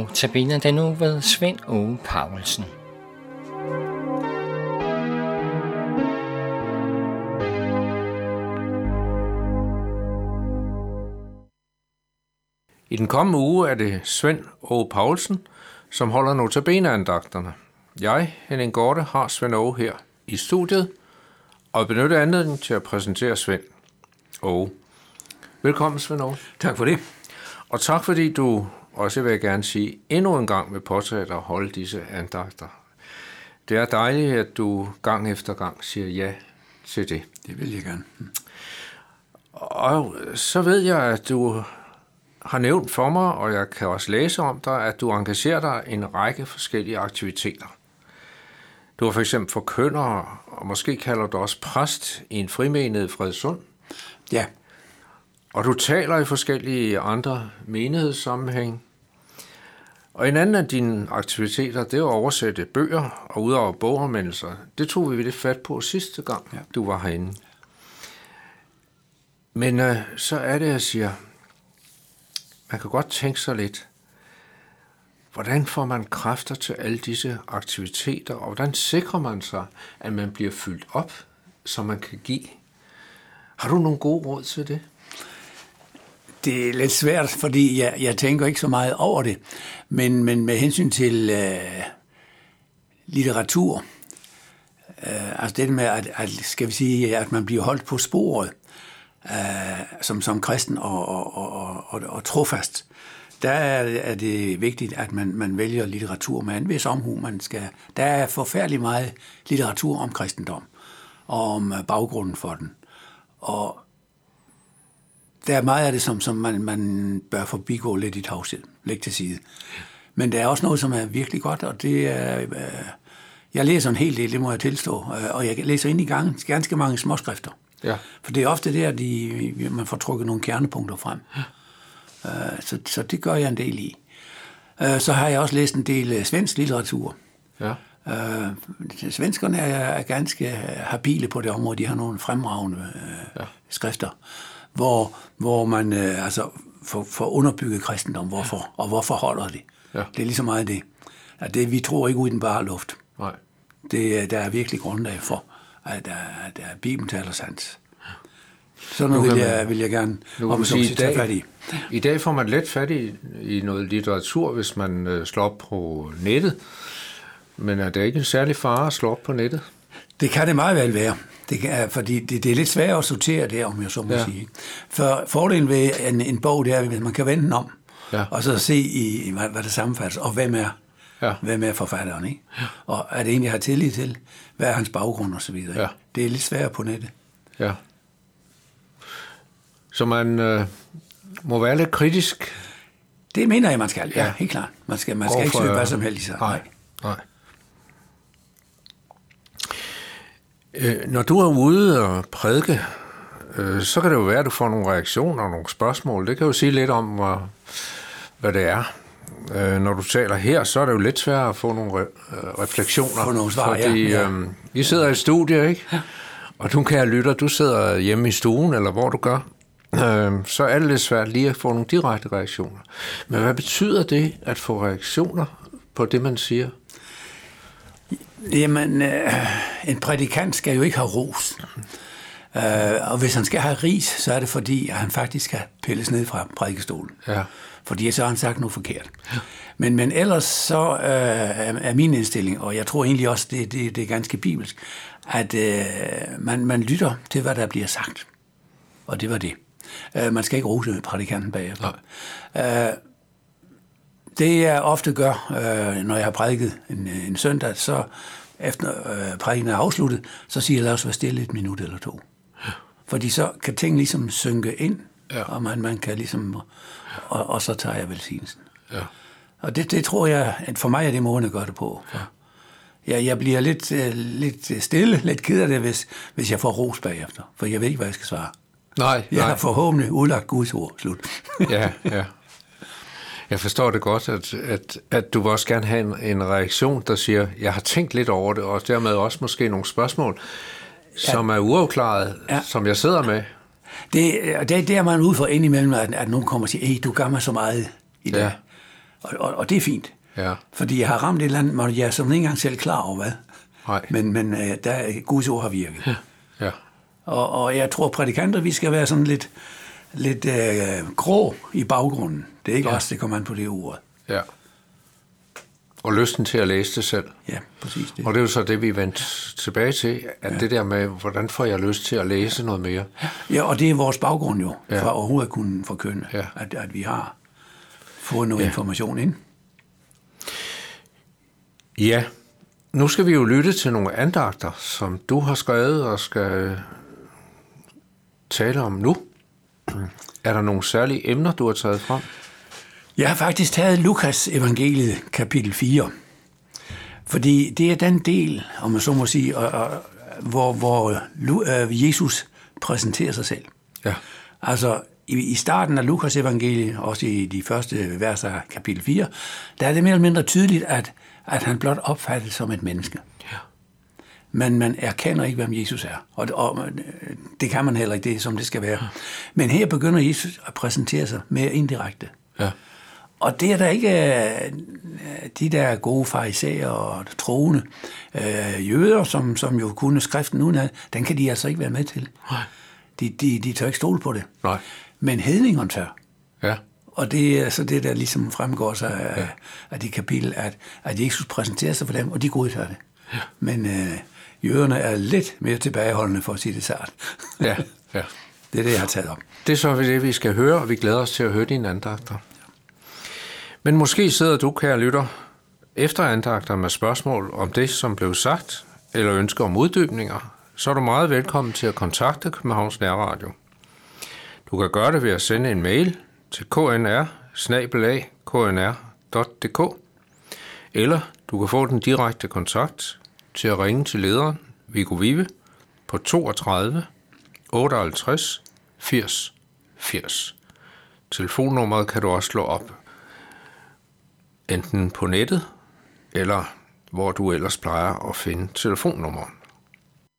nu tabiner den nu ved Svend Ove Paulsen. I den kommende uge er det Svend Ove Paulsen, som holder notabeneandagterne. Jeg, Henning Gorte, har Svend Ove her i studiet, og benytter anledningen til at præsentere Svend Ove. Velkommen, Svend Ove. Tak for det. Og tak fordi du også vil jeg gerne sige endnu en gang vil påtage dig at holde disse andagter. Det er dejligt, at du gang efter gang siger ja til det. Det vil jeg gerne. Og så ved jeg, at du har nævnt for mig, og jeg kan også læse om dig, at du engagerer dig i en række forskellige aktiviteter. Du er for eksempel forkynder, og måske kalder du også præst i en frimenighed i Fredsund. Ja, Og du taler i forskellige andre menighedssammenhæng. Og en anden af dine aktiviteter, det er at oversætte bøger og udover boganmeldelser. Det tog vi lidt fat på sidste gang, ja. Du var herinde. Men øh, så er det, jeg siger, man kan godt tænke sig lidt, hvordan får man kræfter til alle disse aktiviteter, og hvordan sikrer man sig, at man bliver fyldt op, så man kan give? Har du nogle gode råd til det? Det er lidt svært, fordi jeg, jeg tænker ikke så meget over det. Men, men med hensyn til øh, litteratur, øh, altså det med, at, at, skal vi sige, at man bliver holdt på sporet øh, som, som kristen og, og, og, og, og trofast, der er, er det vigtigt, at man, man vælger litteratur med en vis omhu. Man skal, der er forfærdelig meget litteratur om kristendom og om øh, baggrunden for den. Og der er meget af det, som, som man, man bør forbigå lidt i tavshed, lægge til side. Men der er også noget, som er virkelig godt, og det er... Øh, jeg læser en hel del, det må jeg tilstå, øh, og jeg læser ind i gang ganske mange småskrifter. Ja. For det er ofte der, de, man får trukket nogle kernepunkter frem. Øh, så, så det gør jeg en del i. Øh, så har jeg også læst en del svensk litteratur. Ja. Øh, svenskerne er, er ganske habile på det område. De har nogle fremragende øh, ja. skrifter, hvor, hvor man øh, altså får, får underbygget kristendom. Hvorfor, og hvorfor holder det? Ja. Det er lige så meget det. At det. Vi tror ikke ud i den bare luft. Nej. Det, er- der er virkelig grundlag for, at, der, at der Bibelen taler sandt. Sådan noget vil jeg, vil jeg gerne Nu om sige, i dag, fat i. I dag får man let fat i, i noget litteratur, hvis man øh, slår op på nettet. Men er det ikke en særlig fare at slå op på nettet? Det kan det meget vel være. Det kan, fordi det, det er lidt svært at sortere det, om jeg så må Ja. ja. sige. For fordelen ved en, en bog, det er, at man kan vende den om, Ja. og så se, i, hvad, hvad det sammenfattes, og hvem er, Ja. hvem er forfatteren, ikke? Og er det egentlig, jeg har tillid til? Hvad er hans baggrund og så videre? ikke? Ja. Det er lidt svært på nettet. Ja. Så man øh, må være lidt kritisk. Det mener jeg, man skal. Ja, Ja. ja helt klart. Man skal, man skal ikke søge hvad som helst. Nej. Nej. Øh, når du er ude og prædike, øh, så kan det jo være, at du får nogle reaktioner og nogle spørgsmål. Det kan jo sige lidt om, hvad, hvad det er. Øh, når du taler her, så er det jo lidt sværere at få nogle re- øh, refleksioner. Få nogle svar, fordi, ja, ja. Øh, vi sidder i et studie, ikke? Og du kan have lytter, du sidder hjemme i stuen, eller hvor du gør. Øh, så er det lidt svært lige at få nogle direkte reaktioner. Men hvad betyder det at få reaktioner på det, man siger? Jamen, øh, en prædikant skal jo ikke have ros. Øh, og hvis han skal have ris, så er det fordi, at han faktisk skal pilles ned fra prædikestolen. Ja. Fordi så har han sagt noget forkert. Men, men ellers så øh, er min indstilling, og jeg tror egentlig også, det, det, det er ganske bibelsk, at øh, man, man lytter til, hvad der bliver sagt. Og det var det. Øh, man skal ikke rose prædikanten bagefter. Øh, det jeg ofte gør, øh, når jeg har prædiket en, en søndag, så efter øh, prædiken er afsluttet, så siger jeg, lad os være stille et minut eller to. Fordi så kan ting ligesom synke ind, Ja. ja. og man, man kan ligesom, og, og så tager jeg velsignelsen. Ja. Og det, det tror jeg, at for mig er det måden at gøre det på. Ja. Jeg, jeg bliver lidt, øh, lidt stille, lidt ked af det, hvis, hvis jeg får ros bagefter. For jeg ved ikke, hvad jeg skal svare. Nej, Jeg har forhåbentlig udlagt Guds ord. Slut. Ja, ja. Jeg forstår det godt, at, at, at du vil også gerne have en, en reaktion, der siger, jeg har tænkt lidt over det, og dermed også måske nogle spørgsmål, som er uafklaret, Ja. som jeg sidder med. Det, og det, det er man ude for indimellem, at, at nogen kommer og siger, hey, du gør mig så meget i dag. Ja. Og, og, og det er fint. Ja. Fordi jeg har ramt et eller andet, hvor jeg er sådan ikke engang selv klar over, hvad. Nej. Men, men øh, der, Guds ord har virket. Ja. Og, og jeg tror, prædikanter, vi skal være sådan lidt, lidt øh, grå i baggrunden. Det er ikke ja. os, det kommer an på det ord. Ja. Og lysten til at læse det selv. Ja, præcis det. Og det er jo så det, vi vendte tilbage til, at ja. det der med, hvordan får jeg lyst til at læse noget mere? Ja, og det er vores baggrund jo, Ja. for overhovedet at kunne forkynde, Ja. at, at vi har fået noget Ja. ja. information ind. Ja, nu skal vi jo lytte til nogle andagter, som du har skrevet og skal tale om nu. Er der nogle særlige emner, du har taget frem? Jeg har faktisk taget Lukas evangeliet kapitel 4, fordi det er den del, om man så må sige, hvor, hvor øh, Jesus præsenterer sig selv. Ja. Altså, i, starten af Lukas evangeliet, også i de første vers af kapitel 4, der er det mere eller mindre tydeligt, at, at han blot opfattes som et menneske. Men man erkender ikke, hvem Jesus er. Og, og det kan man heller ikke, det er, som det skal være. Men her begynder Jesus at præsentere sig mere indirekte. Ja. Og det er der ikke øh, de der gode farisæer og troende øh, jøder, som, som jo kunne skriften uden af, den kan de altså ikke være med til. Nej. De, de, de tør ikke stole på det. Nej. Men hedningerne tør. Ja. Og det er så det, der ligesom fremgår sig af, ja. af det kapitel, at, at Jesus præsenterer sig for dem, og de godtager det. Ja. Men øh, jøderne er lidt mere tilbageholdende, for at sige det sart. Ja. ja. det er det, jeg har taget op. Det er så det, vi skal høre, og vi glæder os til at høre dine andagter. Men måske sidder du, kære lytter, efter andagter med spørgsmål om det, som blev sagt, eller ønsker om uddybninger, så er du meget velkommen til at kontakte Københavns Nærradio. Du kan gøre det ved at sende en mail til knr knr.dk eller du kan få den direkte kontakt til at ringe til lederen Viggo Vive på 32 58 80 80. Telefonnummeret kan du også slå op enten på nettet eller hvor du ellers plejer at finde telefonnummer.